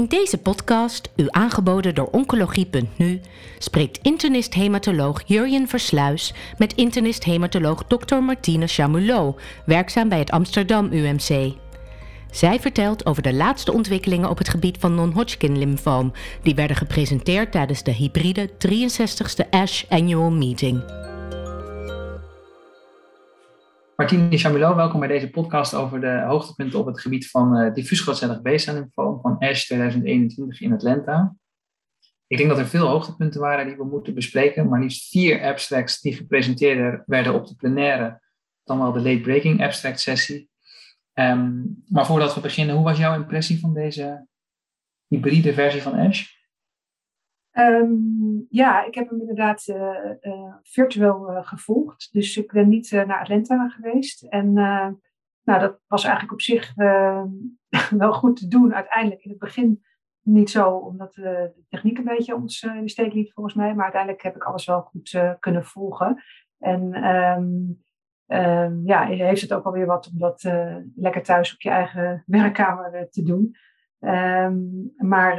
In deze podcast, u aangeboden door Oncologie.nu, spreekt internist-hematoloog Jurjen Versluis met internist-hematoloog Dr. Martine Chamulot, werkzaam bij het Amsterdam UMC. Zij vertelt over de laatste ontwikkelingen op het gebied van non-Hodgkin lymfoom, die werden gepresenteerd tijdens de hybride 63ste ASH Annual Meeting. Martine Chamilot, welkom bij deze podcast over de hoogtepunten op het gebied van uh, diffuus grootcellig van ASH 2021 in Atlanta. Ik denk dat er veel hoogtepunten waren die we moeten bespreken, maar liefst vier abstracts die gepresenteerd werden op de plenaire, dan wel de late breaking abstract sessie. Um, maar voordat we beginnen, hoe was jouw impressie van deze hybride versie van Ash? Um, ja, ik heb hem inderdaad uh, uh, virtueel uh, gevolgd. Dus ik ben niet naar Atlanta geweest. En nou, dat was eigenlijk op zich wel goed te doen. Uiteindelijk in het begin niet zo, omdat de techniek een beetje ons in de steek liet volgens mij. Maar uiteindelijk heb ik alles wel goed kunnen volgen. En um, um, ja, heeft het ook alweer wat om dat lekker thuis op je eigen werkkamer te doen. Maar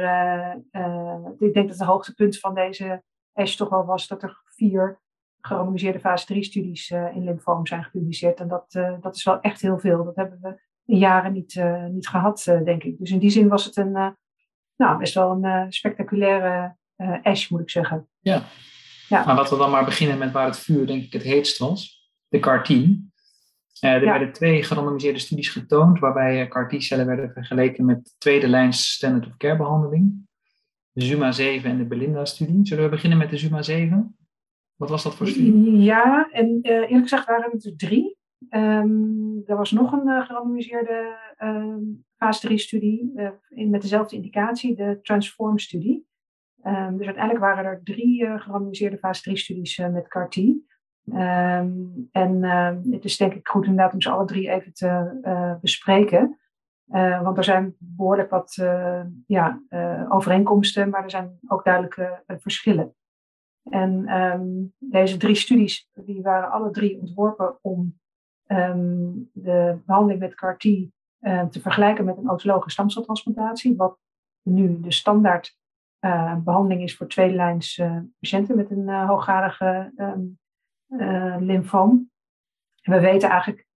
ik denk dat het hoogtepunt van deze ASH toch wel was dat er vier gerandomiseerde fase 3 studies uh, in lymfoom zijn gepubliceerd. En dat, dat is wel echt heel veel. Dat hebben we in jaren niet, niet gehad, denk ik. Dus in die zin was het een, nou, best wel een spectaculaire ASH, moet ik zeggen. Ja. ja. Nou, laten we dan maar beginnen met waar het vuur, denk ik, het heetst was. De CAR-10. Uh, er werden twee gerandomiseerde studies getoond, waarbij CAR-T-cellen werden vergeleken met tweede lijns standard of care behandeling. De ZUMA 7 en de Belinda-studie. Zullen we beginnen met de ZUMA 7? Wat was dat voor studie? Ja, en uh, eerlijk gezegd waren het er drie. Um, er was nog een uh, gerandomiseerde um, fase 3-studie met dezelfde indicatie, de Transform-studie. Um, dus uiteindelijk waren er drie gerandomiseerde fase 3-studies met CAR-T. En uh, het is denk ik goed inderdaad om ze alle drie even te uh, bespreken. Uh, want er zijn behoorlijk wat uh, ja, overeenkomsten, maar er zijn ook duidelijke verschillen. En um, deze drie studies die waren alle drie ontworpen om um, de behandeling met CAR-T te vergelijken met een autologe stamceltransplantatie, wat nu de standaard behandeling is voor tweedelijns patiënten met een hooggradige uh, lymfoom. En we weten eigenlijk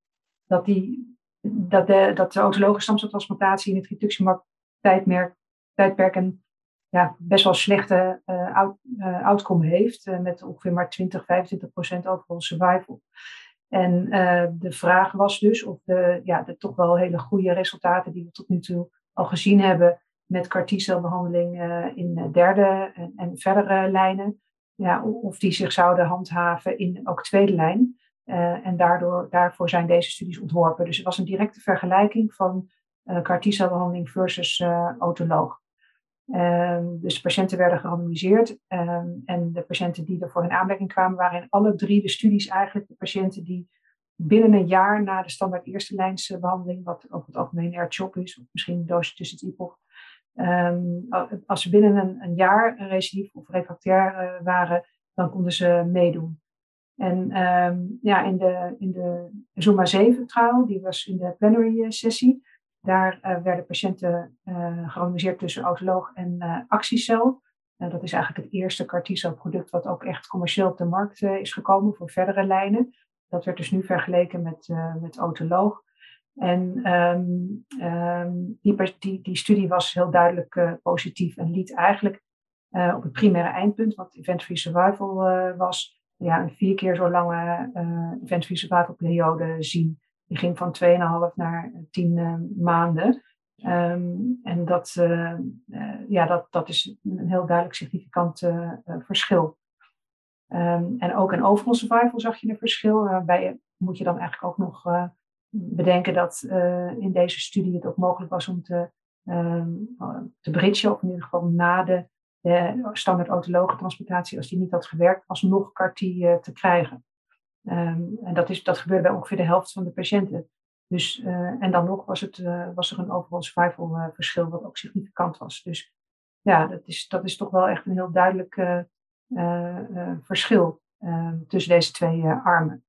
dat, die, dat, de, dat de autologe stamceltransplantatie in het rituximab tijdperk, een ja, best wel slechte uh, out, outcome heeft. Uh, met ongeveer maar 20, 25 procent overall survival. En de vraag was dus of de, ja, de toch wel hele goede resultaten die we tot nu toe al gezien hebben met CAR in derde en, en verdere lijnen, ja, of die zich zouden handhaven in ook tweede lijn. Uh, en daardoor, daarvoor zijn deze studies ontworpen. Dus het was een directe vergelijking van uh, CAR T-celbehandeling versus uh, autoloog. Um, dus de patiënten werden gerandomiseerd. Um, en de patiënten die er voor hun aanmerking kwamen, waren in alle drie de studies eigenlijk de patiënten die binnen een jaar na de standaard eerste lijnsbehandeling, wat over het algemeen R-CHOP is, of misschien een doosje tussen het IPOG, Um, als ze binnen een, een jaar een recidief of refractair waren, dan konden ze meedoen. En um, ja, in de, in de Zuma 7 trial, die was in de plenary eh, sessie, daar uh, werden patiënten uh, gerandomiseerd tussen autoloog en actiecel. dat is eigenlijk het eerste CAR product wat ook echt commercieel op de markt is gekomen voor verdere lijnen. Dat werd dus nu vergeleken met, met autoloog. En um, die, die, die, studie was heel duidelijk uh, positief en liet eigenlijk uh, op het primaire eindpunt, wat event-free survival uh, was, ja, een vier keer zo lange event-free survival periode zien. Die ging van 2,5 naar 10 maanden. Um, en dat, ja, dat, dat is een heel duidelijk significant verschil. en ook in overall survival zag je een verschil. Waarbij moet je dan eigenlijk ook nog bedenken dat uh, in deze studie het ook mogelijk was om te, um, te bridgen, of in ieder geval na de, de standaard autologe transplantatie, als die niet had gewerkt, alsnog CAR-T uh, te krijgen. Um, en dat, is, dat gebeurde bij ongeveer de helft van de patiënten. Dus, uh, en dan nog was, het, was er een overall survival verschil, wat ook significant was. Dus ja, dat is, dat is toch wel echt een heel duidelijk verschil ehm, tussen deze twee armen.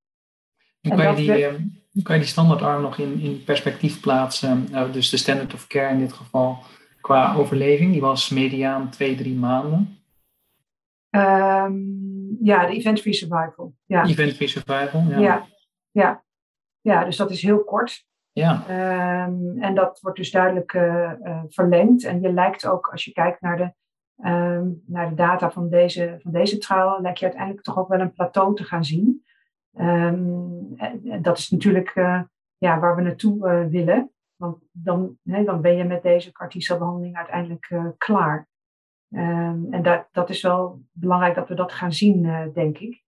En kan, je die, ehm, kan je die standaardarm nog in, in perspectief plaatsen? Uh, dus de standard of care in dit geval qua overleving? Die was mediaan twee, drie maanden. Ehm, ja, de event-free survival. Ja. Event-free survival, ja. ja. Ja, ja. dus dat is heel kort. Ja. Ehm, en dat wordt dus duidelijk uh, uh, verlengd. En je lijkt ook, als je kijkt naar de, ehm, naar de data van deze, van deze trial, lijkt je uiteindelijk toch ook wel een plateau te gaan zien. Um, en, dat is natuurlijk uh, ja, waar we naartoe willen. Want dan, hè, dan ben je met deze CAR-T-celbehandeling uiteindelijk klaar. en dat, dat is wel belangrijk dat we dat gaan zien, denk ik.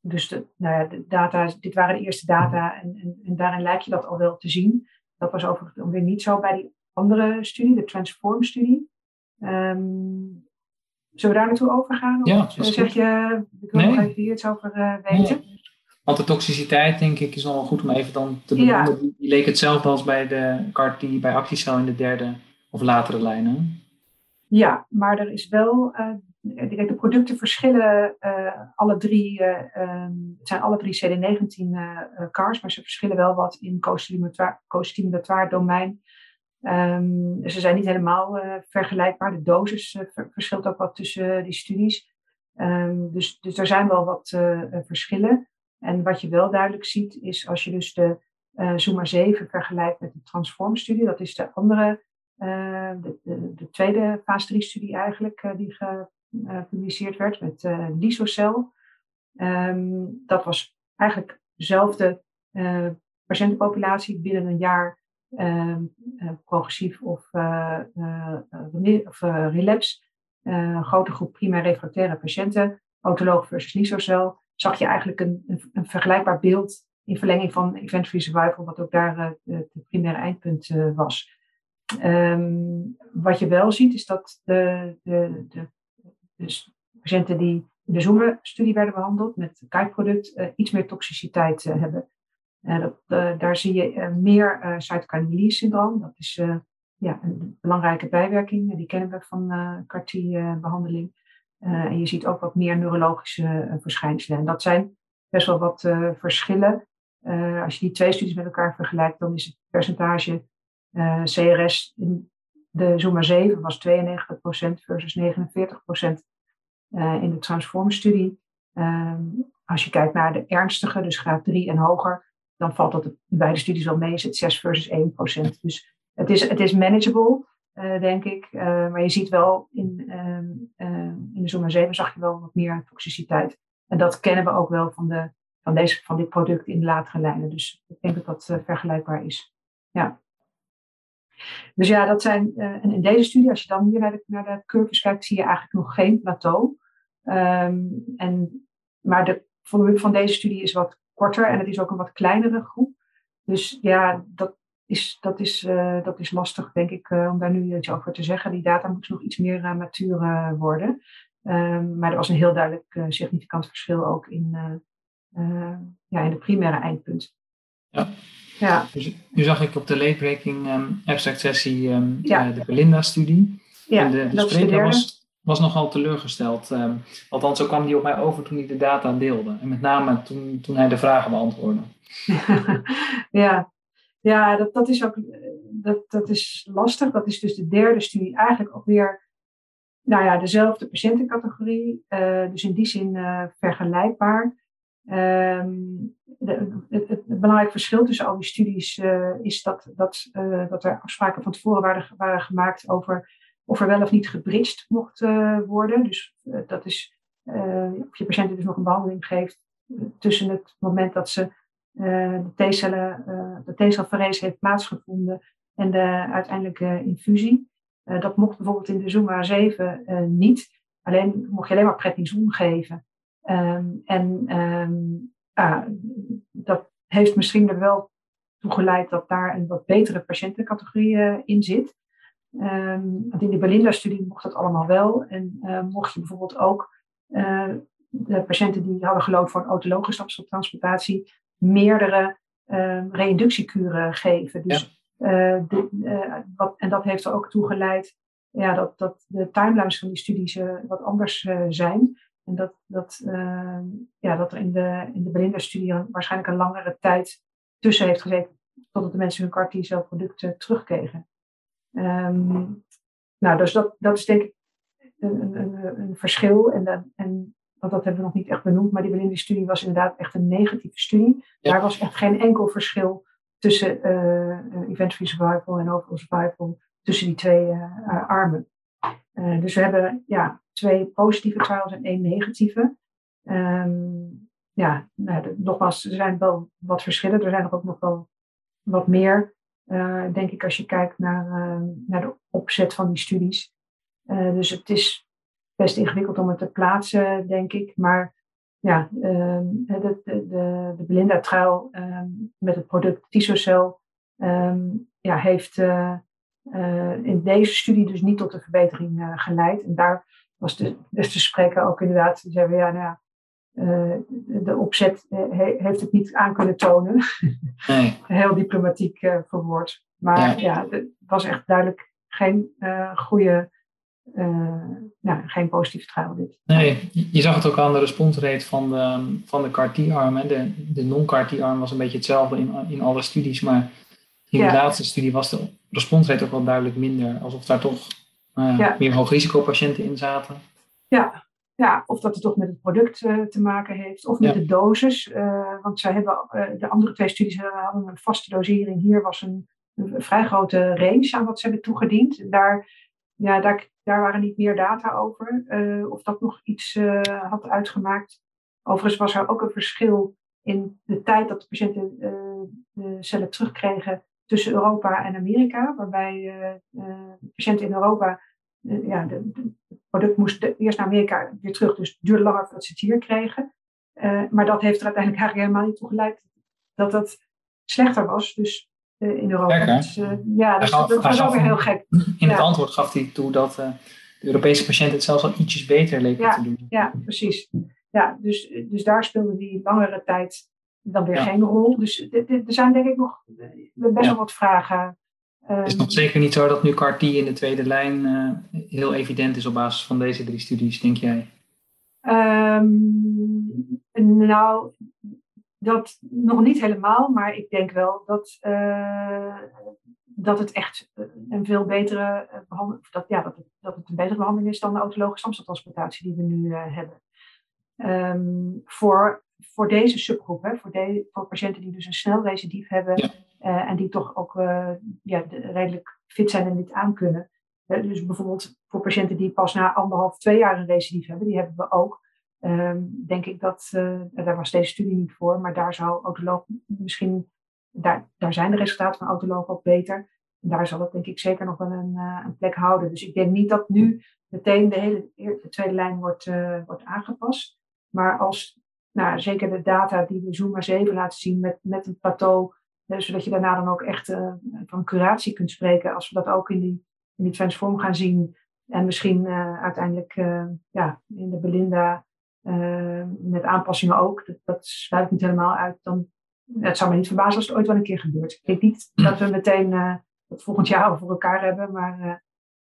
Dus de, nou ja, de data, dit waren de eerste data en, en, en, daarin lijkt je dat al wel te zien. Dat was overigens weer niet zo bij die andere studie, de Transform-studie. Um, zullen we daar naartoe overgaan? Of ja, zeg je, ik wil nog even hier iets over uh, weten? Want de toxiciteit, denk ik, is wel goed om even dan te benoemen. Ja. Die leek hetzelfde als bij de CAR die bij actiecel in de derde of latere lijnen. Ja, maar er is wel uh, de producten verschillen uh, alle drie, uh, um, het zijn alle drie CD19 uh, cars, maar ze verschillen wel wat in co-stimulatoire domein. Um, ze zijn niet helemaal vergelijkbaar. De dosis verschilt ook wat tussen die studies. Um, dus, dus er zijn wel wat verschillen. En wat je wel duidelijk ziet, is als je dus de Zuma 7 vergelijkt met de Transform-studie, dat is de andere, de, de, de, tweede fase 3-studie eigenlijk, die ge, eh, gepubliceerd werd met uh, Lysocel. Um, dat was eigenlijk dezelfde uh, patiëntenpopulatie binnen een jaar uh, progressief of, of relapse. grote groep primair refractaire patiënten, autoloog versus Lysocel. Zag je eigenlijk een, een, een, vergelijkbaar beeld in verlenging van event-free survival, wat ook daar het primaire eindpunt was. Um, wat je wel ziet is dat de, de, de patiënten die in de Zoemer-studie werden behandeld met het kijkproduct uh, iets meer toxiciteit hebben. Daar zie je meer uh, cytokine syndroom. Dat is ja, een belangrijke bijwerking. Die kennen we van CAR-T-behandeling. En je ziet ook wat meer neurologische verschijnselen. En dat zijn best wel wat verschillen. als je die twee studies met elkaar vergelijkt, dan is het percentage CRS in de Zuma 7 was 92% versus 49% uh, in de Transform-studie. Um, als je kijkt naar de ernstige, dus graad 3 en hoger, dan valt dat in beide studies wel mee, is het 6 versus 1%. Dus het is, het is manageable, uh, denk ik. Uh, maar je ziet wel, in, um, in de Zuma 7 zag je wel wat meer toxiciteit. En dat kennen we ook wel van, de, van, deze, van dit product in de latere lijnen. Dus ik denk dat dat vergelijkbaar is. Ja. Dus ja, dat zijn, en in deze studie, als je dan hier naar de, naar de curves kijkt, zie je eigenlijk nog geen plateau. Um, en, maar de follow-up van deze studie is wat korter en het is ook een wat kleinere groep. Dus ja, dat is, dat is, uh, dat is lastig, denk ik, uh, om daar nu iets over te zeggen. Die data moeten nog iets meer matuur worden. Um, maar er was een heel duidelijk significant verschil ook in, ja, in de primaire eindpunt. Ja. Ja. Dus, nu zag ik op de late-breaking um, abstract sessie um, ja. uh, de Belinda-studie. Ja, en de, de spreker was, was nogal teleurgesteld. Um, althans, zo kwam die op mij over toen hij de data deelde. En met name toen, toen hij de vragen beantwoordde. ja, ja dat, dat is ook dat, dat is lastig. Dat is dus de derde studie eigenlijk ook weer nou ja, dezelfde patiëntencategorie. Uh, dus in die zin uh, vergelijkbaar. Um, de, het, belangrijke verschil tussen al die studies is dat, dat, dat er afspraken van tevoren waren, waren gemaakt over of er wel of niet gebridged mocht worden. Dus dat is of je patiënten dus nog een behandeling geeft tussen het moment dat ze de T-cellen, de T-celverrees heeft plaatsgevonden en de uiteindelijke infusie. dat mocht bijvoorbeeld in de Zuma 7 niet. Alleen mocht je alleen maar prednison geven. Um, en um, ah, dat heeft misschien er wel toe geleid dat daar een wat betere patiëntencategorie in zit. Um, want in de Belinda-studie mocht dat allemaal wel. En mocht je bijvoorbeeld ook de patiënten die hadden geloofd voor een autologische stapseltransplantatie meerdere reinductiekuren geven. Dus, ja. de, wat, en dat heeft er ook toe geleid ja, dat, dat de timelines van die studies wat anders zijn. En dat, dat, uh, ja, dat er in de, in de Belinda-studie waarschijnlijk een langere tijd tussen heeft gezeten totdat de mensen hun CAR producten terugkregen. Ehm, nou, dus dat, dat is denk ik een, een, een verschil. En, en want dat hebben we nog niet echt benoemd, maar die Belinda-studie was inderdaad echt een negatieve studie. Daar was echt geen enkel verschil tussen uh, event-free survival en overall survival, tussen die twee uh, armen. Uh, dus we hebben ja, twee positieve trials en één negatieve. Um, ja, nou, nogmaals, er zijn wel wat verschillen. Er zijn er ook nog wel wat meer, denk ik, als je kijkt naar, naar de opzet van die studies. dus het is best ingewikkeld om het te plaatsen, denk ik. Maar ja, ehm, de, de, de, de Belinda-trial ehm, met het product Tisocel ehm, ja, heeft uh, uh, in deze studie dus niet tot een verbetering uh, geleid. En daar was de, dus de spreker ook inderdaad, zeggen we ja, nou ja, de opzet heeft het niet aan kunnen tonen. Nee. Heel diplomatiek verwoord. Maar ja, het was echt duidelijk geen goede uh, nou, geen positief trial dit. Nee, je zag het ook aan de responsrate van de, van de CAR-T-arm. De, de non-CAR-T-arm was een beetje hetzelfde in, in alle studies, maar in de laatste studie was de responsrate ook wel duidelijk minder. Alsof daar toch uh, ja. meer hoogrisicopatiënten in zaten. Ja. ja, of dat het toch met het product uh, te maken heeft, of met de dosis. want zij hebben, de andere twee studies hadden een vaste dosering. Hier was een, een vrij grote range aan wat ze hebben toegediend. Daar ja, daar, daar waren niet meer data over. Uh, of dat nog iets uh, had uitgemaakt. Overigens was er ook een verschil in de tijd dat de patiënten uh, de cellen terugkregen tussen Europa en Amerika. Waarbij de patiënten in Europa, ja, het product moest eerst naar Amerika weer terug. Dus het duurde langer voordat ze het hier kregen. maar dat heeft er uiteindelijk eigenlijk helemaal niet toe geleid dat dat slechter was. Dus in Europa. Dus, ja, dus dat, dat was ook weer heel gek. In het antwoord gaf hij toe dat uh, de Europese patiënten het zelfs al ietsjes beter leken te doen. Ja, precies. Ja, dus, dus daar speelde die langere tijd dan weer geen rol. Dus er zijn denk ik nog best wel wat vragen. Het is nog zeker niet zo dat nu CAR-T in de tweede lijn uh, heel evident is op basis van deze drie studies, denk jij? Um, nou, dat nog niet helemaal, maar ik denk wel dat, uh, dat het echt een veel betere eh, behandeling, dat, ja, dat, het, dat het een betere behandeling is dan de autologische stamceltransplantatie die we nu uh, hebben. Um, voor, voor deze subgroep, hè, voor, de, voor patiënten die dus een snel recidief hebben ja. uh, en die toch ook ja, de, redelijk fit zijn en dit aankunnen. dus bijvoorbeeld voor patiënten die pas na anderhalf, twee jaar een recidief hebben, die hebben we ook. Um, denk ik dat, uh, daar was deze studie niet voor, maar daar zou autoloog misschien, daar, daar zijn de resultaten van autoloog ook beter. En daar zal het denk ik zeker nog wel een, uh, een plek houden. Dus ik denk niet dat nu meteen de hele de tweede lijn wordt, uh, wordt aangepast. Maar als, nou, zeker de data die de Zuma 7 laten zien met, met een plateau, zodat je daarna dan ook echt van curatie kunt spreken, als we dat ook in die, in die transform gaan zien. En misschien uiteindelijk ja, in de Belinda uh, met aanpassingen ook. Dat, dat sluit niet helemaal uit. Dan, het zou me niet verbazen als het ooit wel een keer gebeurt. Ik denk niet dat we meteen uh, het volgend jaar voor elkaar hebben. Maar uh,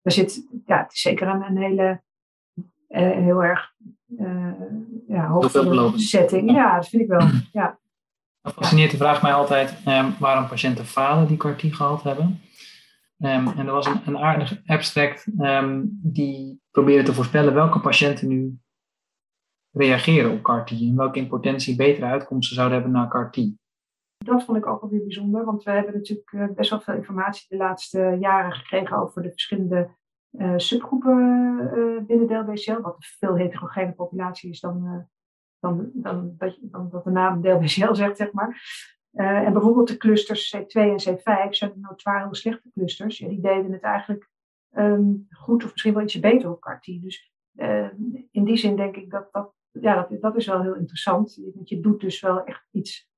er zit, ja, het is zeker een, een hele, heel erg ja, hoge setting. Ja. ja. dat vind ik wel. Ja. Dat fascineert de vraag mij altijd um, waarom patiënten falen die CAR gehad hebben. Um, en er was een, een aardig abstract um, die probeerde te voorspellen welke patiënten nu reageren op CAR-T en welke in potentie betere uitkomsten zouden hebben na CAR-T. Dat vond ik ook alweer bijzonder, want we hebben natuurlijk eh, best wel veel informatie de laatste jaren gekregen over de verschillende uh, subgroepen uh, binnen de LBCL, wat een veel heterogene populatie is dan, dan, dan, dat, de naam DLBCL zegt, zeg maar. en bijvoorbeeld de clusters C2 en C5 zijn notoire heel slechte clusters. Ja, die deden het eigenlijk um, goed of misschien wel ietsje beter op CAR-T. Dus in die zin denk ik dat dat ja, dat, dat is wel heel interessant. Want je doet dus wel echt iets,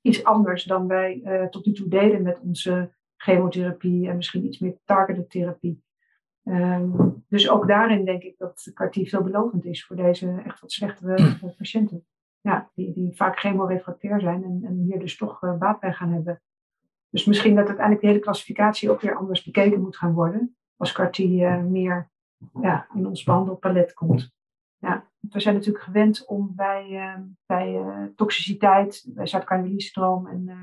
iets anders dan wij uh, tot nu toe deden met onze chemotherapie en misschien iets meer targeted therapie. Um, dus ook daarin denk ik dat CAR-T veelbelovend is voor deze echt wat slechtere uh, patiënten. Ja, die, die vaak chemorefractair zijn en, en hier dus toch uh, baat bij gaan hebben. Dus misschien dat uiteindelijk de hele klassificatie ook weer anders bekeken moet gaan worden. Als CAR-T meer ja, in ons behandelpalet komt. Ja we zijn natuurlijk gewend om bij, uh, bij uh, toxiciteit, bij Zuid-Carolina-stroom en uh,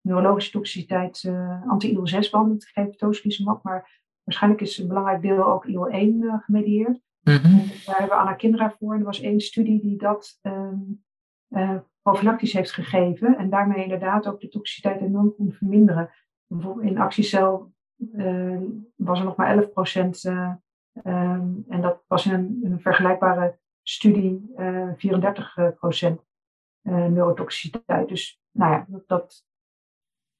neurologische toxiciteit uh, anti-IL-6-behandeling te geven, tocilizumab. Maar waarschijnlijk is een belangrijk deel ook IL-1 uh, gemedieerd. Mm -hmm. Daar hebben we Anna Kindra voor. En er was één studie die dat um, uh, profilactisch heeft gegeven. En daarmee inderdaad ook de toxiciteit enorm kon verminderen. In actiecel uh, was er nog maar 11 procent. Uh, um, en dat was in een, een vergelijkbare studie 34 procent neurotoxiciteit. Dus nou ja, dat,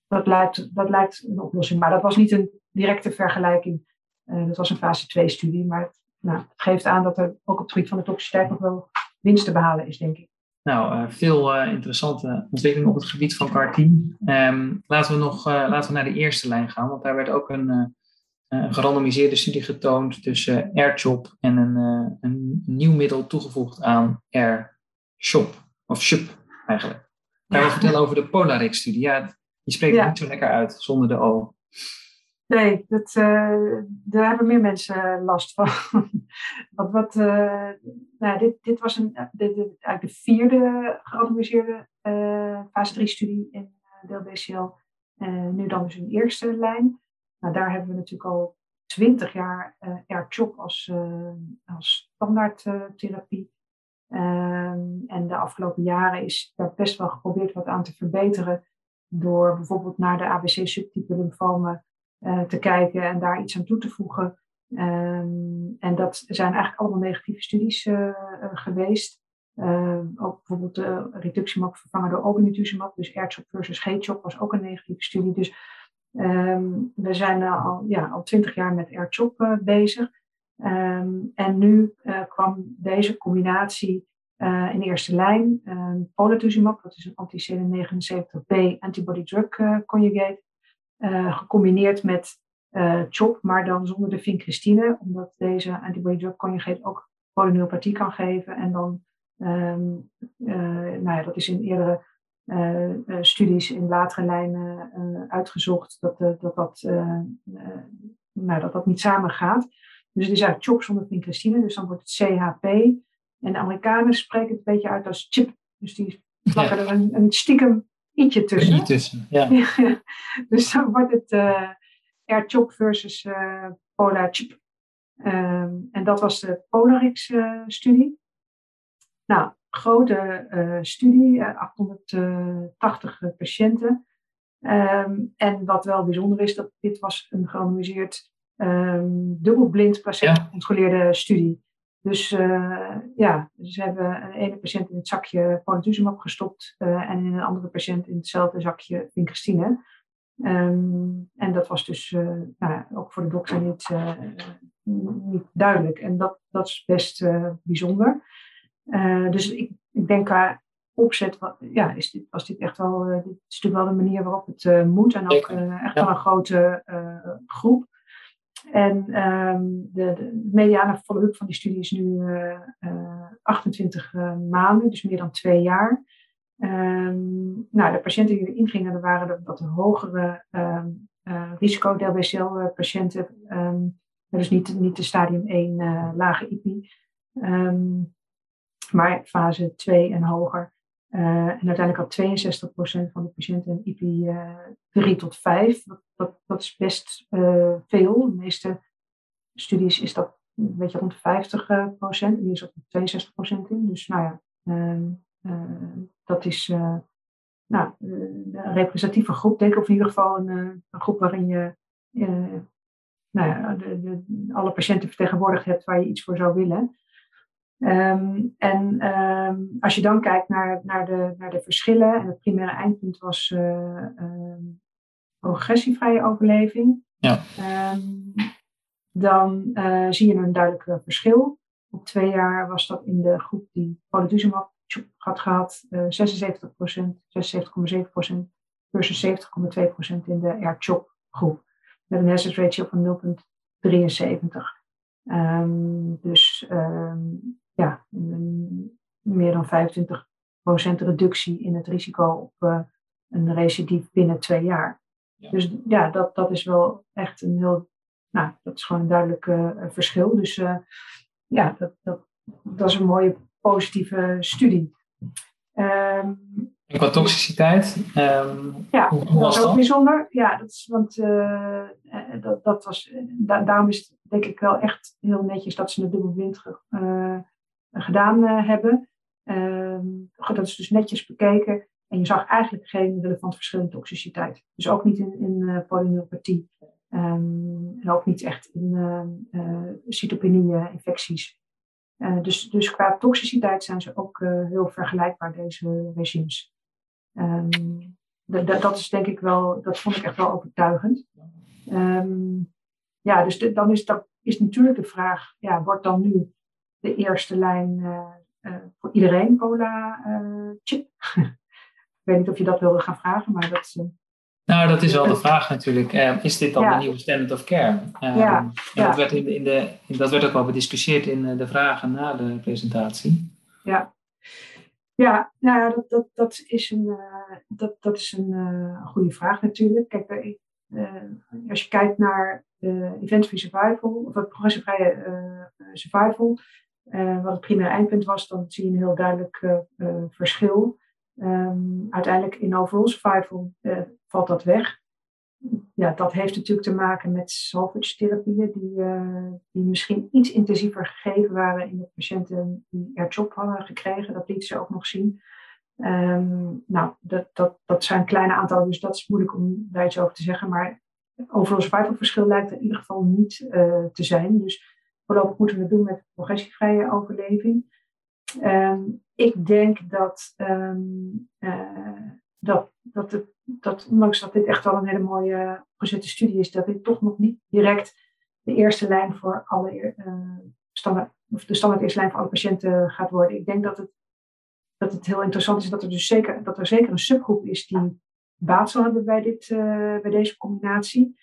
dat, lijkt, dat lijkt een oplossing. Maar dat was niet een directe vergelijking. dat was een fase 2 studie. Maar nou, het geeft aan dat er ook op het gebied van de toxiciteit nog wel winst te behalen is, denk ik. Nou, veel interessante ontwikkelingen op het gebied van CAR-T. Um, laten, we nog, laten we naar de eerste lijn gaan, want daar werd ook een, een gerandomiseerde studie getoond tussen AirChop en een nieuw middel toegevoegd aan AirShop, of SHUP eigenlijk. Gaan we vertellen over de Polarix-studie. Ja, die spreekt ja. niet zo lekker uit zonder de O. Nee, dat, uh, daar hebben meer mensen last van. Want wat, uh, nou, dit, dit was een, dit, eigenlijk de vierde georganiseerde uh, fase 3 studie in uh, DLBCL. nu dan dus een eerste lijn. Nou, daar hebben we natuurlijk al twintig jaar uh, AirChop als, als standaardtherapie. Ehm, en de afgelopen jaren is daar best wel geprobeerd wat aan te verbeteren. Door bijvoorbeeld naar de ABC-subtype lymfomen uh, te kijken en daar iets aan toe te voegen. Um, en dat zijn eigenlijk allemaal negatieve studies geweest. Uh, ook bijvoorbeeld de reductiemap vervangen door obinutuzumab. Dus AirChop versus GChop was ook een negatieve studie. Dus um, we zijn al, ja, al twintig jaar met AirChop bezig. Um, en nu kwam deze combinatie in eerste lijn. Um, polatuzumab, dat is een anti-CD79B antibody drug conjugate. Uh, gecombineerd met uh, CHOP, maar dan zonder de vincristine, omdat deze antibody drug conjugate ook polyneuropathie kan geven. En dan, um, uh, nou ja, dat is in eerdere studies in latere lijnen uitgezocht dat dat, dat, nou, dat dat niet samen gaat. Dus het is eigenlijk CHOP zonder vincristine, dus dan wordt het CHP. En de Amerikanen spreken het een beetje uit als chip. Dus die plakken er een, een stiekem ietsje tussen. tussen, ja. dus dan wordt het uh, AirChop versus uh, PolarChip. Um, en dat was de Polarix-studie. Uh, nou, grote uh, studie, 880 patiënten. Um, en wat wel bijzonder is, dat dit was een gerandomiseerd um, dubbelblind placebo-gecontroleerde studie. Dus uh, ja, ze hebben een ene patiënt in het zakje polatuzumab gestopt uh, en in een andere patiënt in hetzelfde zakje vincrestine. Um, en dat was dus uh, nou, ook voor de dokter niet, niet duidelijk. En dat, dat is best bijzonder. Dus ik, ik denk qua opzet, ja, is dit, was dit echt wel, dit is natuurlijk wel de manier waarop het moet. En ook echt wel een grote groep. En um, de, de mediane follow-up van die studie is nu uh, uh, 28 uh, maanden, dus meer dan twee jaar. Um, nou, de patiënten die erin gingen, dat waren de wat hogere um, risico DLBCL-patiënten. dus niet, niet de stadium 1 uh, lage IPI, maar fase 2 en hoger. Uh, en uiteindelijk had 62% van de patiënten een uh, 3 tot 5. Dat, dat, dat is best uh, veel. In de meeste studies is dat een beetje rond 50%. procent. Hier zat 62% in. Dus nou ja, uh, dat is nou, een representatieve groep, denk ik. Of in ieder geval een, een groep waarin je nou ja, de, de, alle patiënten vertegenwoordigd hebt waar je iets voor zou willen. Um, en um, als je dan kijkt naar, naar, de, naar de verschillen, en het primaire eindpunt was uh, um, progressievrije overleving, ja. dan uh, zie je een duidelijk verschil. Op twee jaar was dat in de groep die polatuzumab had gehad uh, 76%, 76,7% versus 70,2% in de AirChop groep. Met een hazard ratio van 0,73. Um, dus um, ja, meer dan 25% reductie in het risico op uh, een recidief binnen twee jaar. Dus ja, dat, dat is wel echt een heel, nou, dat is gewoon een duidelijk uh, verschil. Dus uh, ja, dat, dat, dat is een mooie positieve studie. Ehm, en qua toxiciteit? Um, ja, hoe, was dat is ook bijzonder. Ja, dat is, want uh, dat, dat was, da daarom is het denk ik wel echt heel netjes dat ze het dubbelblind uh, gedaan uh, hebben. Um, dat is dus netjes bekeken. En je zag eigenlijk geen relevant verschil in toxiciteit. Dus ook niet in, in uh, polyneuropathie. Um, en ook niet echt in uh, cytopenie, infecties. Dus, dus qua toxiciteit zijn ze ook heel vergelijkbaar, deze regimes. Um, dat is denk ik wel, dat vond ik echt wel overtuigend. Ja, dus dan is, dat, is natuurlijk de vraag, ja, wordt dan nu de eerste lijn voor iedereen cola-chip? Ik weet niet of je dat wilde gaan vragen, maar dat is. Nou, dat is wel de vraag natuurlijk. Uh, is dit dan de nieuwe standard of care? Uh, ja, ja. Dat, werd in de, in de, dat werd ook wel bediscussieerd in eh, de vragen na de presentatie. Ja, ja nou dat, dat, dat is een, uh, dat, dat is een uh, goede vraag natuurlijk. Kijk, als je kijkt naar event-free survival, of het progressievrije survival, wat het primaire eindpunt was, dan zie je een heel duidelijk verschil. Um, uiteindelijk in overall survival uh, valt dat weg. Ja, dat heeft natuurlijk te maken met salvage therapieën die, die misschien iets intensiever gegeven waren in de patiënten die er job hadden gekregen. Dat lieten ze ook nog zien. Um, nou, dat, dat, dat zijn kleine aantallen, dus dat is moeilijk om daar iets over te zeggen. Maar overal survival verschil lijkt er in ieder geval niet te zijn. Dus voorlopig moeten we het doen met progressievrije overleving. Um, ik denk dat, um, dat, dat, dat, ondanks dat dit echt wel een hele mooie gezette studie is, dat dit toch nog niet direct de eerste lijn voor alle uh, standaard, of de standaard eerste lijn voor alle patiënten gaat worden. Ik denk dat het, dat het heel interessant is dat er dus zeker, dat er zeker een subgroep is die baat zal hebben bij, dit, uh, bij deze combinatie.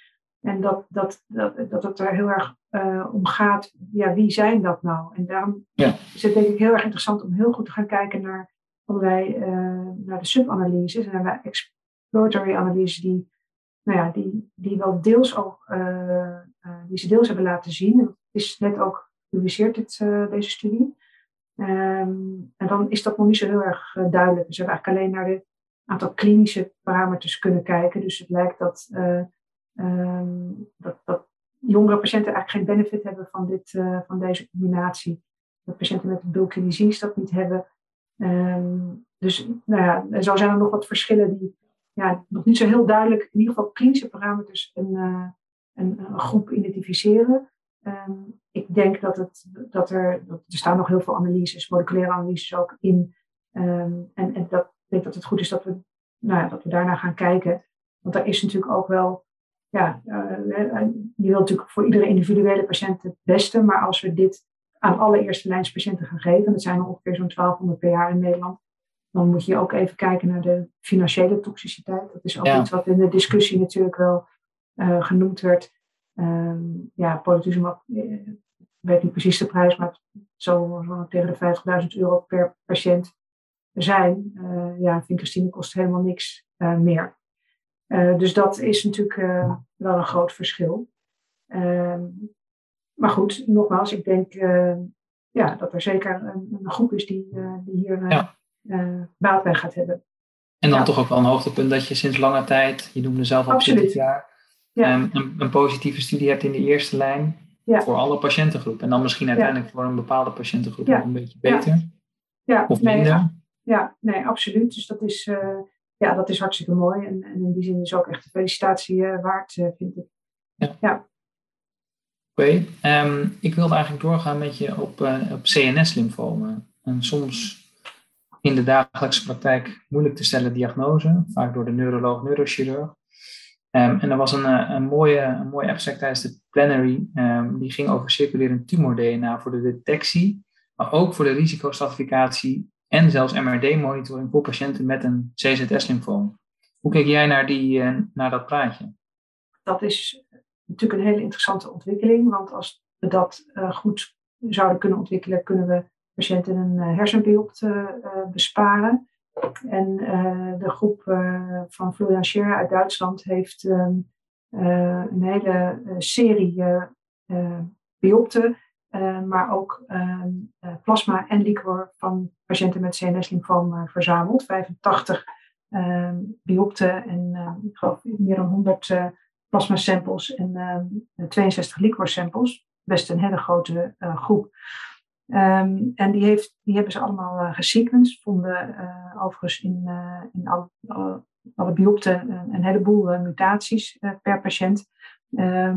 En dat, dat, dat, dat het er heel erg uh, om gaat, ja, wie zijn dat nou? En daarom ja. is het denk ik heel erg interessant om heel goed te gaan kijken naar allerlei, uh, naar de subanalyses en naar de exploratory analyses die, nou ja, die, die wel deels ook, uh, die ze deels hebben laten zien. Het is net ook gepubliceerd, dit, deze studie. Um, en dan is dat nog niet zo heel erg duidelijk. Dus we hebben eigenlijk alleen naar de aantal klinische parameters kunnen kijken. Dus het lijkt dat Um, dat, dat jongere patiënten eigenlijk geen benefit hebben van, dit, uh, van deze combinatie. Dat patiënten met bulky disease dat niet hebben. Um, dus nou ja, zo zijn er nog wat verschillen die ja, nog niet zo heel duidelijk, in ieder geval klinische parameters, een, uh, een, groep identificeren. Um, ik denk dat, het, dat er, dat, er staan nog heel veel analyses, moleculaire analyses ook in. en en dat, ik denk dat het goed is dat we, nou ja, dat we daarna gaan kijken. Want daar is natuurlijk ook wel ja, uh, je wilt natuurlijk voor iedere individuele patiënt het beste, maar als we dit aan alle eerste lijns patiënten gaan geven, dat zijn er ongeveer zo'n 1200 per jaar in Nederland, dan moet je ook even kijken naar de financiële toxiciteit. Dat is ook iets wat in de discussie natuurlijk wel uh, genoemd werd. Um, ja, ik weet niet precies de prijs, maar het zal zo tegen de 50.000 euro per patiënt zijn. Uh, ja, vincristine kost helemaal niks meer. Uh, dus dat is natuurlijk uh, wel een groot verschil. Uh, maar goed, nogmaals, ik denk eh, ja, dat er zeker een, een groep is die, die hier ja. baat bij gaat hebben. En dan toch ook wel een hoogtepunt dat je sinds lange tijd, je noemde zelf al 20 jaar, ja. um, een, een, positieve studie hebt in de eerste lijn voor alle patiëntengroepen. En dan misschien uiteindelijk voor een bepaalde patiëntengroep nog een beetje beter. Ja. Of minder. Nee, ja, nee, absoluut. Dus dat is, ja, dat is hartstikke mooi. En, en, in die zin is ook echt de felicitatie uh, waard, uh, vind ik. Ja. ja. Oké, okay. um, ehm, ik wilde eigenlijk doorgaan met je op, uh, op CNS-lymfomen. En soms in de dagelijkse praktijk moeilijk te stellen diagnose, vaak door de neuroloog, neurochirurg. Um, en er was een, een, mooie, een mooie abstract tijdens de plenary, um, die ging over circulerend tumor-DNA voor de detectie, maar ook voor de risicostratificatie en zelfs MRD-monitoring voor patiënten met een CZS-lymfoom. Hoe kijk jij naar, die, uh, naar dat praatje? Dat is natuurlijk een hele interessante ontwikkeling, want als we dat uh, goed zouden kunnen ontwikkelen, kunnen we patiënten een uh, hersenbeeld besparen. En de groep van Florian Scheer uit Duitsland heeft ehm, een hele serie biopten maar ook ehm, plasma en liquor van patiënten met CNS-lymfoom verzameld. 85 uh, biopten en ik geloof meer dan 100 plasma samples en 62 liquor samples. Best een hele grote groep. En die, heeft, die hebben ze allemaal uh, gesequenced. Vonden overigens in, uh, in alle, alle, alle biopten een heleboel mutaties per patiënt.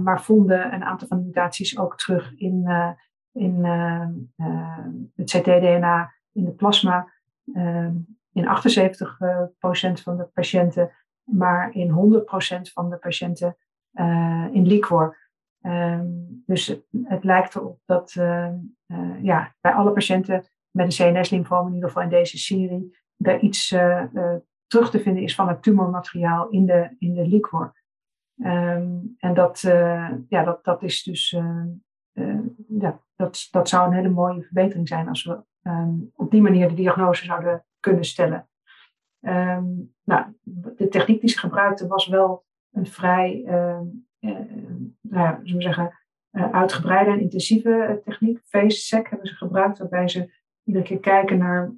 maar vonden een aantal van de mutaties ook terug in, in het CT-DNA in de plasma. Ehm, in 78% van de patiënten, maar in 100% van de patiënten in liquor. Dus het, lijkt erop dat uh, ja, bij alle patiënten met een CNS-lymfoom, in ieder geval in deze serie, er iets terug te vinden is van het tumormateriaal in de, in de liquor. En dat, ja, dat, dat is dus, ja, dat, dat zou een hele mooie verbetering zijn als we um, op die manier de diagnose zouden kunnen stellen. nou, de techniek die ze gebruikten was wel een vrij nou, zullen we zeggen, uh, uitgebreide en intensieve eh, techniek. FaceSec hebben ze gebruikt, waarbij ze iedere keer kijken naar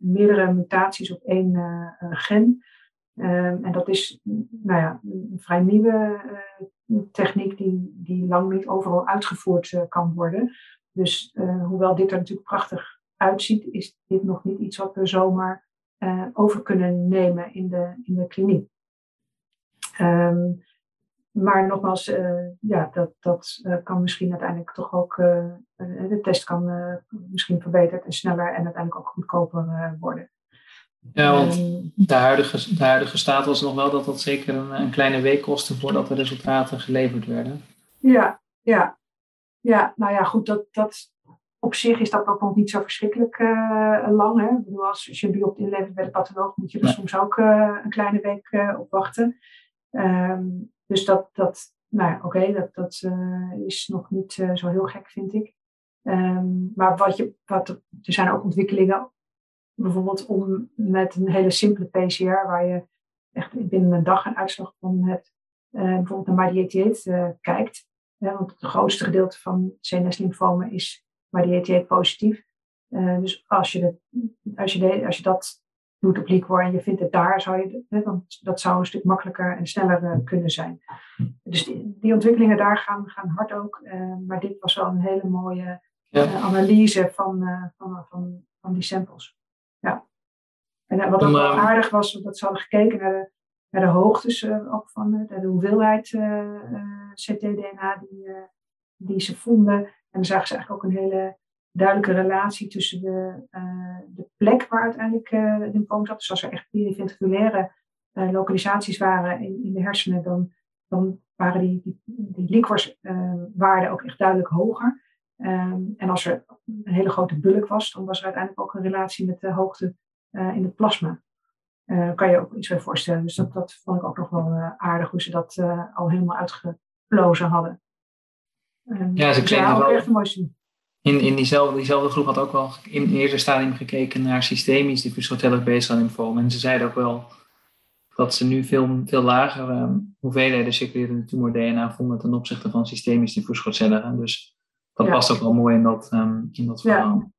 meerdere mutaties op één gen. Ehm, en dat is nou ja, een vrij nieuwe techniek die, die lang niet overal uitgevoerd kan worden. Dus hoewel dit er natuurlijk prachtig uitziet, is dit nog niet iets wat we zomaar over kunnen nemen in de, in de kliniek. Um, maar nogmaals, ja, dat, dat kan misschien uiteindelijk toch ook, de test kan misschien verbeterd en sneller en uiteindelijk ook goedkoper worden. Ja, want ehm, de, huidige, de huidige staat was nog wel dat dat zeker een, een kleine week kostte voordat de resultaten geleverd werden. Ja, ja. Ja, nou ja, goed, dat, dat, op zich is dat ook nog niet zo verschrikkelijk lang. Hè? Ik bedoel, als, als je een biopsie inlevert bij de patholoog, moet je er soms ook een kleine week op wachten. Um, dus dat, dat nou ja, oké, dat, dat uh, is nog niet uh, zo heel gek, vind ik. Um, maar wat je, wat, er zijn ook ontwikkelingen, bijvoorbeeld om met een hele simpele PCR, waar je echt binnen een dag een uitslag van hebt, uh, bijvoorbeeld naar MyDA88 kijkt. want het grootste gedeelte van CNS-lymfomen is MyDA88 positief. dus als je, de, als, je de, als je dat doet op liquor en je vindt het daar, zou je, hè, want dat zou een stuk makkelijker en sneller uh, kunnen zijn. Dus die, die, ontwikkelingen daar gaan, gaan hard ook. Uh, maar dit was wel een hele mooie uh, analyse van, van, van, van die samples. Ja. En wat ook wel aardig was, dat ze hadden gekeken naar de, naar de hoogtes ook van de, de hoeveelheid ctDNA die, die ze vonden. En dan zagen ze eigenlijk ook een hele duidelijke relatie tussen de, uh, de plek waar uiteindelijk uh, de lymfoom zat. Dus als er echt pluriventriculaire uh, localisaties waren in, in de hersenen, dan, dan waren die, die, die liquorswaarden ook echt duidelijk hoger. Um, en als er een hele grote bulk was, dan was er uiteindelijk ook een relatie met de hoogte in het plasma. Daar kan je ook iets bij voorstellen. Dus dat, dat vond ik ook nog wel aardig hoe ze dat al helemaal uitgeplozen hadden. Um, ja, ze dus ja, ook echt een mooi zien in, in diezelfde, diezelfde groep had ook wel in het eerste stadium gekeken naar systemisch diffuus lymfoom. En ze zeiden ook wel dat ze nu veel, veel lagere um, hoeveelheden circulerende tumor-DNA vonden ten opzichte van systemisch diffuus Dus dat ja. past ook wel mooi in dat, um, in dat verhaal.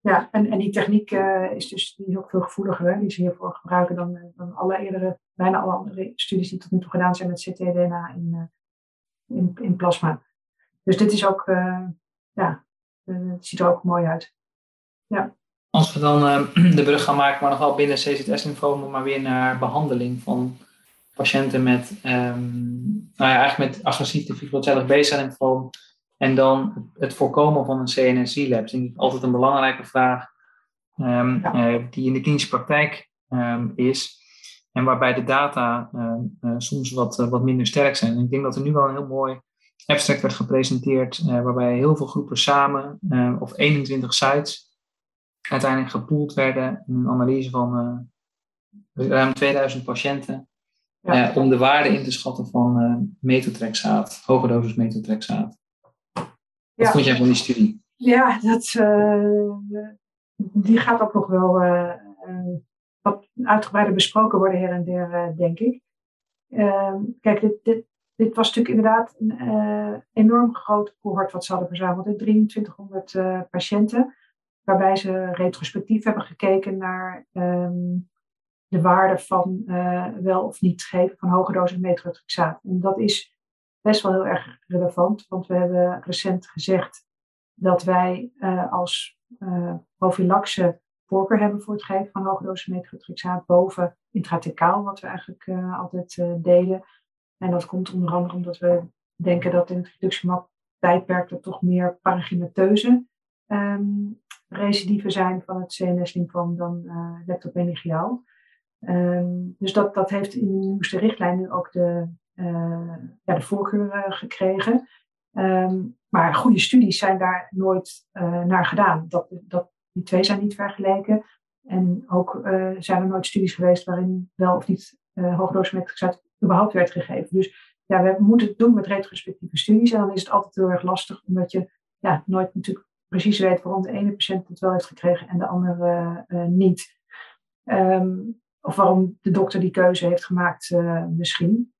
Ja, ja en, en die techniek uh, is dus die is ook veel gevoeliger. Hè? Die ze hiervoor gebruiken dan, uh, dan alle eerdere, bijna alle andere studies die tot nu toe gedaan zijn met ctDNA in, uh, in, in plasma. Dus dit is ook ja, eh, het ziet er ook mooi uit. Ja. Als we dan uh, de brug gaan maken, maar nog wel binnen CZS-lymfoom, maar weer naar behandeling van patiënten met, um, nou ja, eigenlijk met agressief diffuus B-cell-lymfoom. En dan het voorkomen van een CNS-lab. Dat is altijd een belangrijke vraag um, ja. uh, die in de klinische praktijk um, is. En waarbij de data uh, soms wat, wat minder sterk zijn. En ik denk dat er nu wel een heel mooi abstract werd gepresenteerd, waarbij heel veel groepen samen, of 21 sites, uiteindelijk gepoeld werden in een analyse van ruim 2000 patiënten, ja. om de waarde in te schatten van metotrexaat, hoge dosis metotrexaat. Wat vond jij van die studie? Ja, dat, die gaat ook nog wel wat uitgebreider besproken worden her en der, denk ik. kijk, dit, dit, dit was natuurlijk inderdaad een enorm groot cohort wat ze hadden verzameld. 2300 patiënten, waarbij ze retrospectief hebben gekeken naar ehm, de waarde van wel of niet geven van hoge dosis methotrexaat. En dat is best wel heel erg relevant, want we hebben recent gezegd dat wij als uh, prophylaxe voorkeur hebben voor het geven van hoge dosis methotrexaat boven intrathecaal, wat we eigenlijk uh, altijd deden. En dat komt onder andere omdat we denken dat in het reductiemap tijdperk er toch meer paragymateuze um, recidieven zijn van het CNS-lymfoom dan uh, leptomeningeaal. Um, dus dat, dat heeft in de nieuwste richtlijn nu ook de, ja, de voorkeur gekregen. Um, maar goede studies zijn daar nooit uh, naar gedaan. Dat, dat, die twee zijn niet vergeleken. En ook zijn er nooit studies geweest waarin wel of niet uh, hoogdose überhaupt werd gegeven. Dus ja, we moeten het doen met retrospectieve studies. En dan is het altijd heel erg lastig, omdat je ja, nooit natuurlijk precies weet waarom de ene patiënt het wel heeft gekregen en de andere niet. Um, of waarom de dokter die keuze heeft gemaakt, misschien.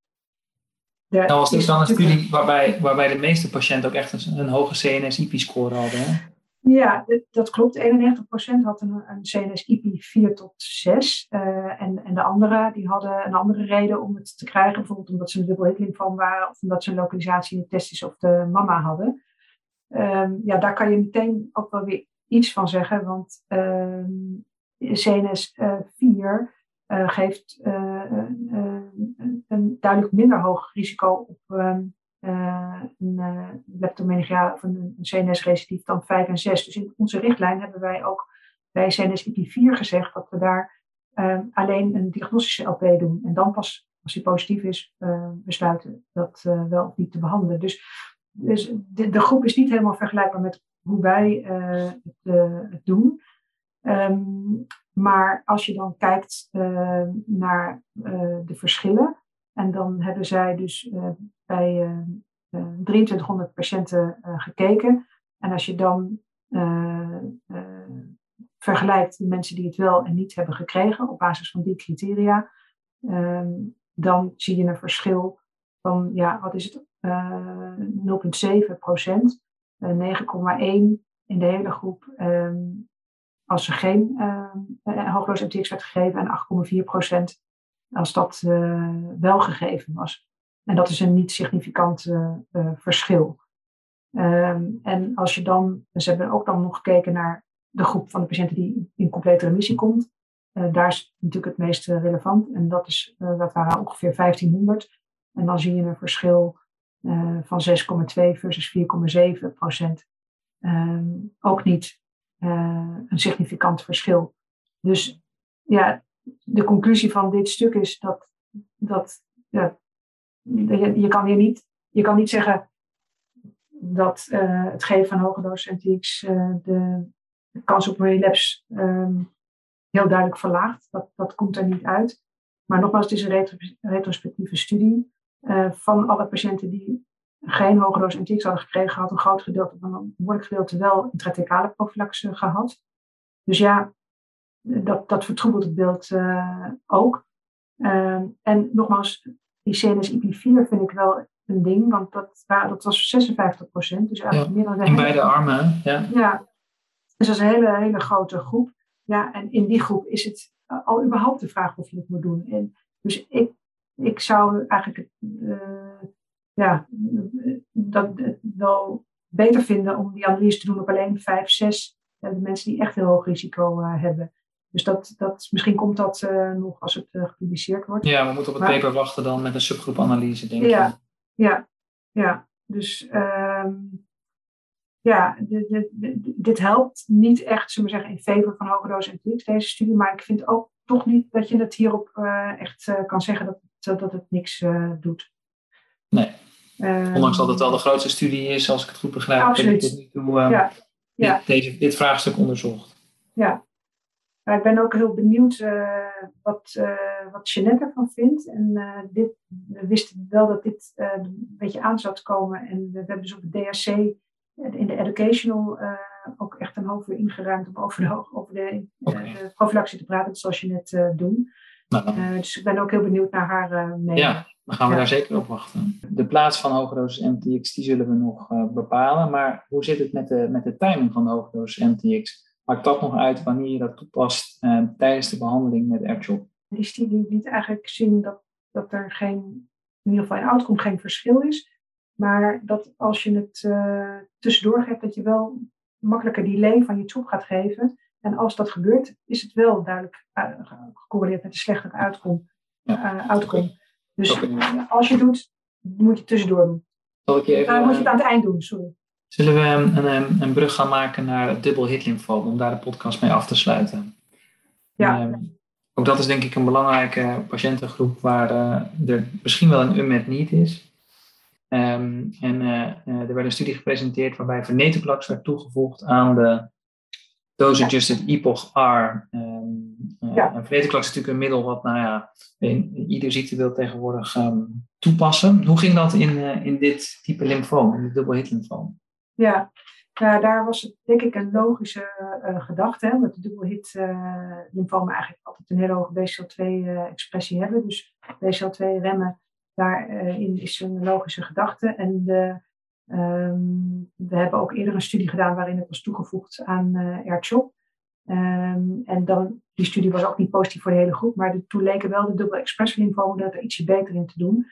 Nou was dit dan een studie waarbij, waarbij de meeste patiënten ook echt een, een hoge CNS-IP-score hadden? Hè? Ja, dat klopt. 91% had een, een CNS-IP 4 tot 6. Uh, eh, en, en de anderen die hadden een andere reden om het te krijgen. Bijvoorbeeld omdat ze een dubbel van waren of omdat ze een localisatie in de testis of de mama hadden. Um, ja, daar kan je meteen ook wel weer iets van zeggen. Want um, CNS uh, 4 uh, geeft uh, een duidelijk minder hoog risico op ehm, een leptomeningia of een, CNS-recidief dan 5 en 6. Dus in onze richtlijn hebben wij ook bij CNS-IP4 gezegd dat we daar ehm, alleen een diagnostische LP doen. En dan pas, als die positief is, besluiten dat wel niet te behandelen. Dus, dus de, groep is niet helemaal vergelijkbaar met hoe wij het, het doen. Um, maar als je dan kijkt uh, naar uh, de verschillen, en dan hebben zij dus uh, bij 2300 patiënten gekeken. En als je dan vergelijkt de mensen die het wel en niet hebben gekregen op basis van die criteria, um, dan zie je een verschil van, ja, wat is het, 0,7 procent, 9,1 in de hele groep. Um, als er geen uh, hoogloos MTX werd gegeven en 8,4 procent als dat uh, wel gegeven was. En dat is een niet significant verschil. Um, en als je dan, ze hebben ook dan nog gekeken naar de groep van de patiënten die in complete remissie komt. daar is natuurlijk het meest relevant en dat, is, dat waren ongeveer 1500. En dan zie je een verschil van 6,2 versus 4,7 procent. Um, ook niet uh, een significant verschil. Dus ja, de conclusie van dit stuk is dat, dat ja, je, je, kan hier niet, je kan niet zeggen dat uh, het geven van hoge dosis uh, eh, de, kans op relapse um, heel duidelijk verlaagt. Dat, dat komt er niet uit. Maar nogmaals, het is een retro, retrospectieve studie. Van alle patiënten die geen hoge dosis hadden gekregen, had een groot gedeelte van een behoorlijk gedeelte wel intrathecale prophylaxe gehad. Dus ja, dat, dat vertroebelt het beeld uh, ook. Uh, en nogmaals, die CNS-IP4 vind ik wel een ding, want dat, dat was 56 procent. Dus eigenlijk meer dan de In beide armen, ja. Ja, dus dat is een hele, hele grote groep. Ja, en in die groep is het al überhaupt de vraag of je het moet doen. En dus ik, ik zou eigenlijk uh, ja, dat wel beter vinden om die analyse te doen op alleen 5, 6 de mensen die echt heel hoog risico uh, hebben. Dus dat, dat, misschien komt dat uh, nog als het uh, gepubliceerd wordt. Ja, we moeten op het maar, paper wachten dan met een subgroepanalyse, denk ik. Ja, ja, ja. Dus um, ja, dit, dit, dit, helpt niet echt, zullen we zeggen, in favor van hoge dosis NTX, deze studie. Maar ik vind ook toch niet dat je het hierop echt kan zeggen dat, dat het niks doet. Nee. Um, Ondanks dat het wel de grootste studie is, als ik het goed begrijp, absoluut. heb ik tot nu toe ja. Ja. Dit, deze, dit vraagstuk onderzocht. Ja, maar ik ben ook heel benieuwd uh, wat, uh, wat Jeanette ervan vindt. En dit, we wisten wel dat dit een beetje aan zou komen. En we hebben dus op het DRC in de educational ook echt een half uur ingeruimd om over de, over de, okay. de te praten, zoals je net doen. Nou, dus ik ben ook heel benieuwd naar haar mening. Ja, dan gaan we daar zeker op wachten. De plaats van hoge dosis MTX die zullen we nog bepalen. Maar hoe zit het met de, met de timing van de hoge dosis MTX? Maakt dat nog uit wanneer je dat toepast tijdens de behandeling met AirChop? Die studie liet eigenlijk zien dat, dat er geen, in ieder geval in outcome geen verschil is. Maar dat als je het uh, tussendoor geeft, dat je wel makkelijker delay van je troep gaat geven. En als dat gebeurt, is het wel duidelijk uh, gecorreleerd met een slechtere. Uh, outcome. Dus als je het doet, moet je het tussendoor doen. Zal ik je even, Dan moet je het aan het eind doen, sorry. Zullen we een, een, een brug gaan maken naar het dubbel hit lymfoom om daar de podcast mee af te sluiten? Ja. Um, ook dat is denk ik een belangrijke patiëntengroep waar uh, er misschien wel een unmet need is. Um, en uh, er werd een studie gepresenteerd waarbij venetoclax werd toegevoegd aan de dose-adjusted EPOCH-R. Um, ja. En venetoclax is natuurlijk een middel wat nou ja, in, in ieder ziektebeeld tegenwoordig um, toepassen. Hoe ging dat in, in dit type lymfoom, in de dubbel-hit lymfoom? Ja, nou, daar was het denk ik een logische uh, gedachte, hè, omdat de dubbelhit uh, lymfomen eigenlijk altijd een hele hoge BCL2-expressie uh, hebben. Dus BCL2 remmen, daarin is een logische gedachte. En de, um, we hebben ook eerder een studie gedaan waarin het was toegevoegd aan uh, AirChop. Um, en dan, die studie was ook niet positief voor de hele groep, maar de, toen leken wel de dubbel expressie lymfomen dat er ietsje beter in te doen.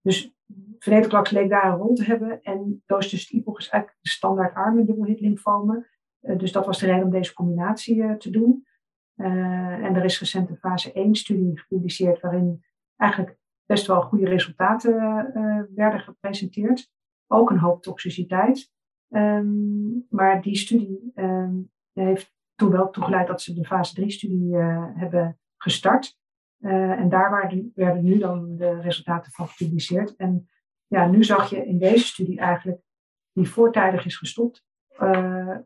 Dus venetoclax leek daar een rol te hebben. En dosis typog is eigenlijk de standaard arme dubbelhit lymfomen. Uh, dus dat was de reden om deze combinatie uh, te doen. En er is recent een fase 1 studie gepubliceerd waarin eigenlijk best wel goede resultaten werden gepresenteerd. Ook een hoop toxiciteit. Um, maar die studie um, heeft toen wel toegeleid dat ze de fase 3 studie hebben gestart. Uh, en daar werden nu dan de resultaten van gepubliceerd. En ja, nu zag je in deze studie eigenlijk, die voortijdig is gestopt, uh,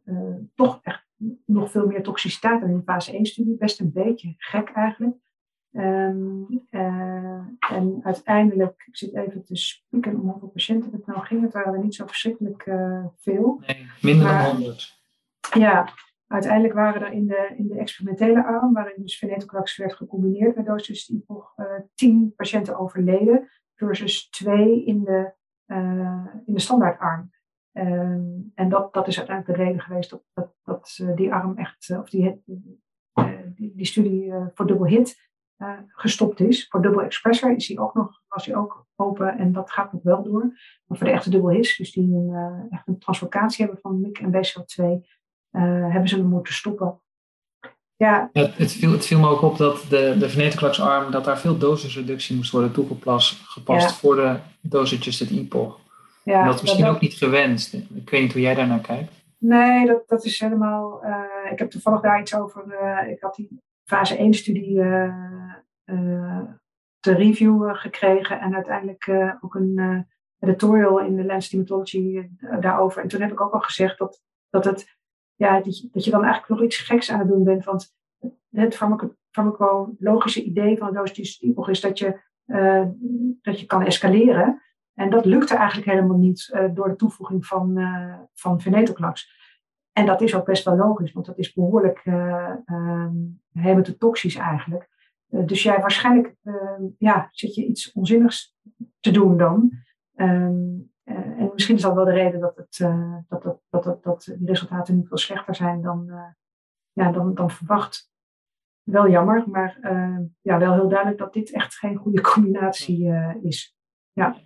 toch echt nog veel meer toxiciteit dan in de fase 1-studie. Best een beetje gek eigenlijk. Um, en uiteindelijk, ik zit even te spieken om patiënten het nou ging. Het waren er niet zo verschrikkelijk veel. Nee, minder dan 100. Ja, Uiteindelijk waren er in de, in de experimentele arm, waarin dus venetoclax werd gecombineerd met dosis IPOG, uh, tien patiënten overleden versus twee in de, uh, in de standaardarm. Um, en dat, dat is uiteindelijk de reden geweest dat, dat, dat die arm echt, of die, die, die, studie voor dubbel hit gestopt is. Voor dubbel expressor is die ook nog, was die ook open en dat gaat nog wel door. Maar voor de echte dubbel hit, dus die een, echt een translocatie hebben van MIC en BCL2, uh, hebben ze hem moeten stoppen. Ja. ja het, viel, het, viel, me ook op dat de, de venetoclax-arm, dat daar veel dosisreductie moest worden toegepast gepast voor de dosages het IPOG. Ja, en dat is misschien ook niet gewenst. Ik weet niet hoe jij daar naar kijkt. Nee, dat, dat is helemaal. Uh, ik heb toevallig daar iets over. Uh, ik had die fase 1-studie te review gekregen en uiteindelijk ook een editorial in de Lancet Hematology daarover. En toen heb ik ook al gezegd dat, dat het ja, dat, je, dan eigenlijk nog iets geks aan het doen bent. Want het farmacologische idee van dosisdiepig is dat je, dat je kan escaleren. En dat lukte eigenlijk helemaal niet door de toevoeging van, uh, van venetoclax. En dat is ook best wel logisch, want dat is behoorlijk hematotoxisch eigenlijk. Dus jij waarschijnlijk ehm, ja, zit je iets onzinnigs te doen dan. Um, uh, en misschien is dat wel de reden dat, het, uh, dat, dat, dat, dat, dat die resultaten nu veel slechter zijn dan, ja, dan, dan verwacht. Wel jammer, maar ja, wel heel duidelijk dat dit echt geen goede combinatie is. Ja.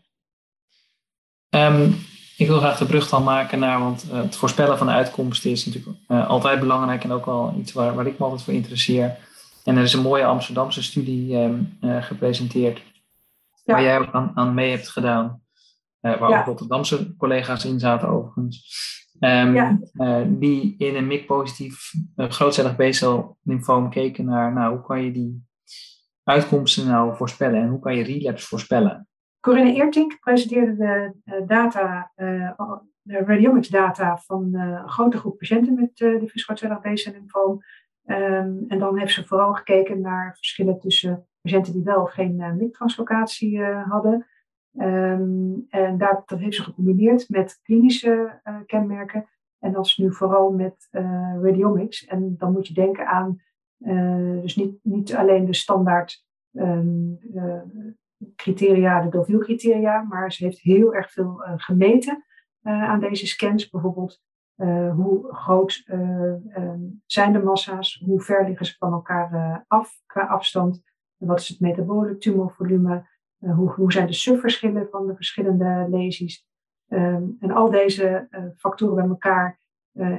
Ik wil graag de brug dan maken naar, want het voorspellen van de uitkomsten is natuurlijk altijd belangrijk en ook wel iets waar, waar ik me altijd voor interesseer. En er is een mooie Amsterdamse studie um, gepresenteerd, ja. waar jij ook aan, aan mee hebt gedaan. Uh, waar ja. ook Rotterdamse collega's in zaten overigens. Um, ja. uh, die in een MIC-positief uh, grootcellig B-cel lymfoom keken naar nou, hoe kan je die uitkomsten nou voorspellen en hoe kan je relapse voorspellen. Corinne Eertink presenteerde de data, de radiomics data van een grote groep patiënten met diffuus grootcellig B-cel lymfoom. Um, en dan heeft ze vooral gekeken naar verschillen tussen patiënten die wel of geen MIC-translocatie hadden Um, en daar, dat heeft ze gecombineerd met klinische uh, kenmerken. En dat is nu vooral met uh, radiomics. En dan moet je denken aan uh, dus niet, niet alleen de standaard ehm, criteria, de Deauville-criteria, maar ze heeft heel erg veel gemeten aan deze scans. Bijvoorbeeld hoe groot ehm, zijn de massa's, hoe ver liggen ze van elkaar af qua afstand, wat is het metabole tumorvolume, hoe, hoe zijn de subverschillen van de verschillende lesies. Ehm, en al deze factoren bij elkaar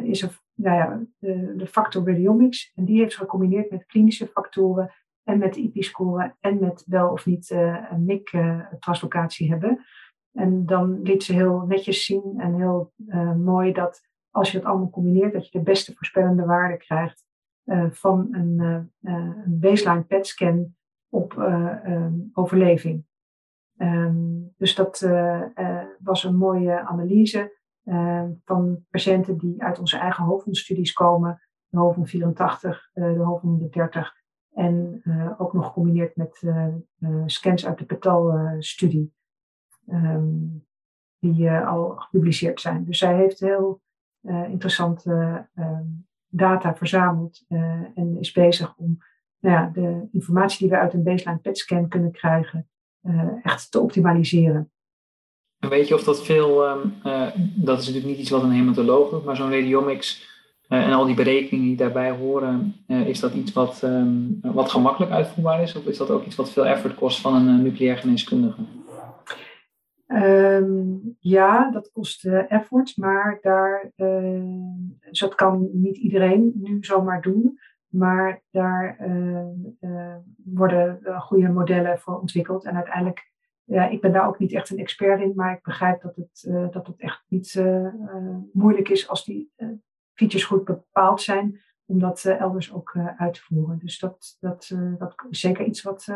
is er nou ja, de, de factor radiomics. En die heeft ze gecombineerd met klinische factoren en met de IP-score en met wel of niet een MIC-translocatie hebben. En dan liet ze heel netjes zien en heel mooi dat als je het allemaal combineert, dat je de beste voorspellende waarde krijgt uh, van een, een, baseline PET-scan op um, overleving. Um, dus dat was een mooie analyse. Van patiënten die uit onze eigen hoofdwondstudies komen, de hoofdwond 84, uh, de hoofdwond 130 en ook nog gecombineerd met scans uit de PETAL-studie, um, die al gepubliceerd zijn. Dus zij heeft heel interessante ehm, data verzameld en is bezig om nou ja, de informatie die we uit een baseline PET-scan kunnen krijgen, echt te optimaliseren. En weet je of dat veel, uh, dat is natuurlijk niet iets wat een hematoloog doet, maar zo'n radiomics en al die berekeningen die daarbij horen, is dat iets wat, um, wat gemakkelijk uitvoerbaar is? Of is dat ook iets wat veel effort kost van een nucleair geneeskundige? Um, ja, dat kost effort, maar daar, dus dat kan niet iedereen nu zomaar doen. Maar daar worden goede modellen voor ontwikkeld. En uiteindelijk ja, ik ben daar ook niet echt een expert in, maar ik begrijp dat het, uh, dat het echt niet uh, uh, moeilijk is als die features goed bepaald zijn, om dat elders ook uit te voeren. Dus dat, dat, dat is zeker iets wat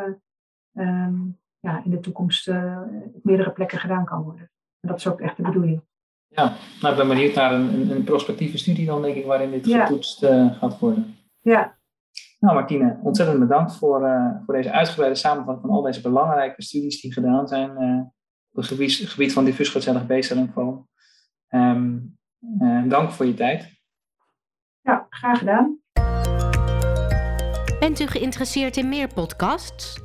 um, ja, in de toekomst op meerdere plekken gedaan kan worden. En dat is ook echt de bedoeling. Ja, nou, ik ben benieuwd naar een, een, een prospectieve studie dan, denk ik, waarin dit ja. getoetst gaat worden. Ja, nou, Martine, ontzettend bedankt voor, uh, voor deze uitgebreide samenvatting van al deze belangrijke studies die gedaan zijn uh, op het gebied, gebied van diffuus grootcellig B-cel um, uh, dank voor je tijd. Ja, graag gedaan. Bent u geïnteresseerd in meer podcasts?